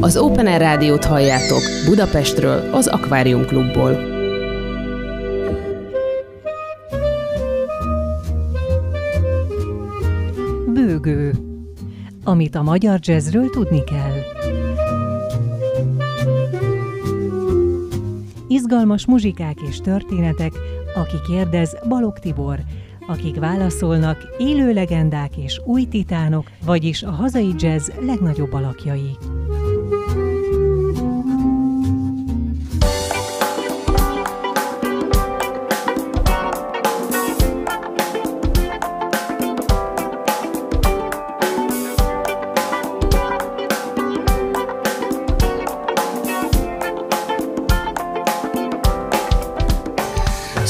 Az Open Air Rádiót halljátok Budapestről, az Akvárium Klubból. Bőgő. Amit a magyar jazzről tudni kell. Izgalmas muzsikák és történetek, aki kérdez Balog Tibor, akik válaszolnak élő legendák és új titánok, vagyis a hazai jazz legnagyobb alakjai.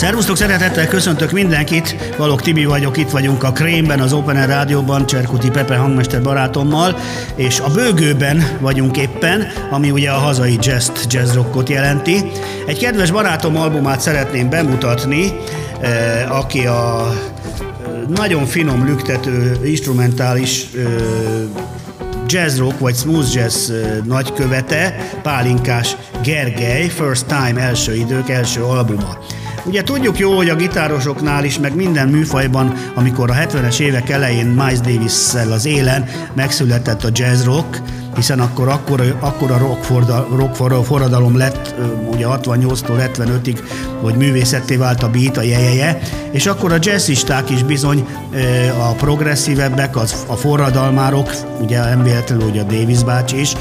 Szervusztok, szeretettel köszöntök mindenkit, Valok Tibi vagyok, itt vagyunk a Krémben, az Open Air Rádióban, Cserkuti Pepe hangmester barátommal, és a Bőgőben vagyunk éppen, ami ugye a hazai jazz, jazz rockot jelenti. Egy kedves barátom albumát szeretném bemutatni, eh, aki a eh, nagyon finom, lüktető, instrumentális eh, jazz rock vagy smooth jazz nagykövete, Pálinkás Gergely, First Time első idők első albuma. Ugye tudjuk jó, hogy a gitárosoknál is, meg minden műfajban, amikor a 70-es évek elején Miles davis az élen megszületett a jazz rock, hiszen akkor, akkor, a rock, forda, rock forradalom lett, ugye 68-tól 75-ig, hogy művészetté vált a beat, a jejeje, és akkor a jazzisták is bizony a progresszívebbek, az, a forradalmárok, ugye nem véletlenül, hogy a Davis bácsi is,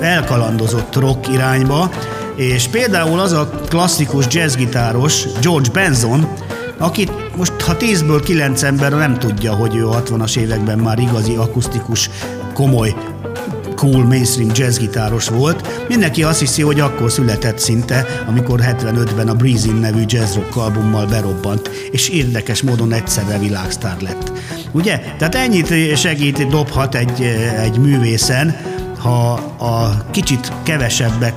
elkalandozott rock irányba, és például az a klasszikus jazzgitáros George Benson, akit most ha 10-ből 9 ember nem tudja, hogy ő 60-as években már igazi akusztikus, komoly cool mainstream jazzgitáros volt. Mindenki azt hiszi, hogy akkor született szinte, amikor 75-ben a Breezing nevű jazz albummal berobbant, és érdekes módon egyszerre világsztár lett. Ugye? Tehát ennyit segít, dobhat egy, egy művészen, ha a kicsit kevesebbek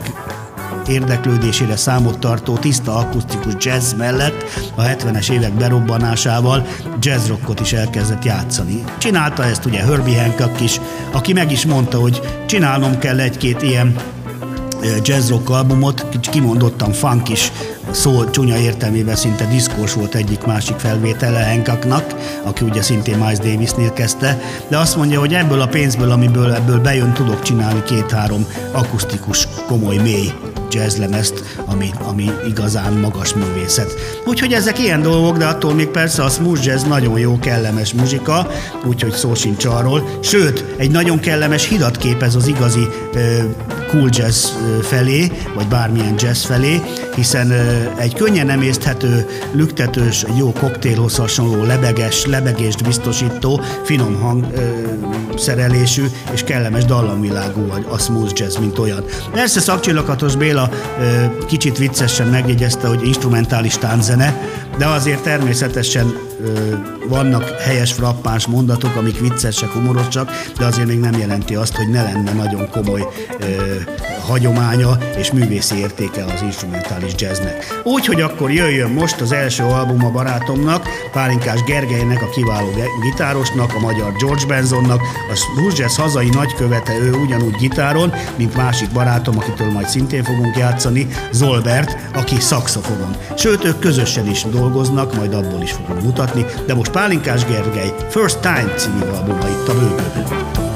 érdeklődésére számot tartó tiszta akusztikus jazz mellett a 70-es évek berobbanásával jazzrockot is elkezdett játszani. Csinálta ezt ugye Herbie Hancock is, aki meg is mondta, hogy csinálnom kell egy-két ilyen jazzrock albumot, kimondottan funk is, szó csúnya értelmében szinte diszkós volt egyik másik felvétele Hancocknak, aki ugye szintén Miles Davisnél kezdte, de azt mondja, hogy ebből a pénzből, amiből ebből bejön, tudok csinálni két-három akusztikus, komoly, mély jazzlemezt, ami, ami igazán magas művészet. Úgyhogy ezek ilyen dolgok, de attól még persze a smooth jazz nagyon jó, kellemes muzsika, úgyhogy szó sincs arról. Sőt, egy nagyon kellemes hidat képez az igazi uh, cool jazz felé, vagy bármilyen jazz felé, hiszen egy könnyen emészthető, lüktetős, jó koktélhoz hasonló, lebeges, lebegést biztosító, finom hang szerelésű és kellemes dallamvilágú a smooth jazz, mint olyan. Persze szakcsillakatos Béla Attila kicsit viccesen megjegyezte, hogy instrumentális tánzene, de azért természetesen vannak helyes frappáns mondatok, amik viccesek, humorosak, de azért még nem jelenti azt, hogy ne lenne nagyon komoly ö, hagyománya és művészi értéke az instrumentális jazznek. Úgyhogy akkor jöjjön most az első album a barátomnak, Pálinkás Gergelynek, a kiváló gitárosnak, a magyar George Bensonnak, a blues jazz hazai nagykövete, ő ugyanúgy gitáron, mint másik barátom, akitől majd szintén fogunk játszani, Zolbert, aki szakszofonon. Sőt, ők közösen is dolgoznak, majd abból is fogunk mutatni de most Pálinkás Gergely First Time című albuma itt a bőgőben.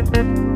Bye.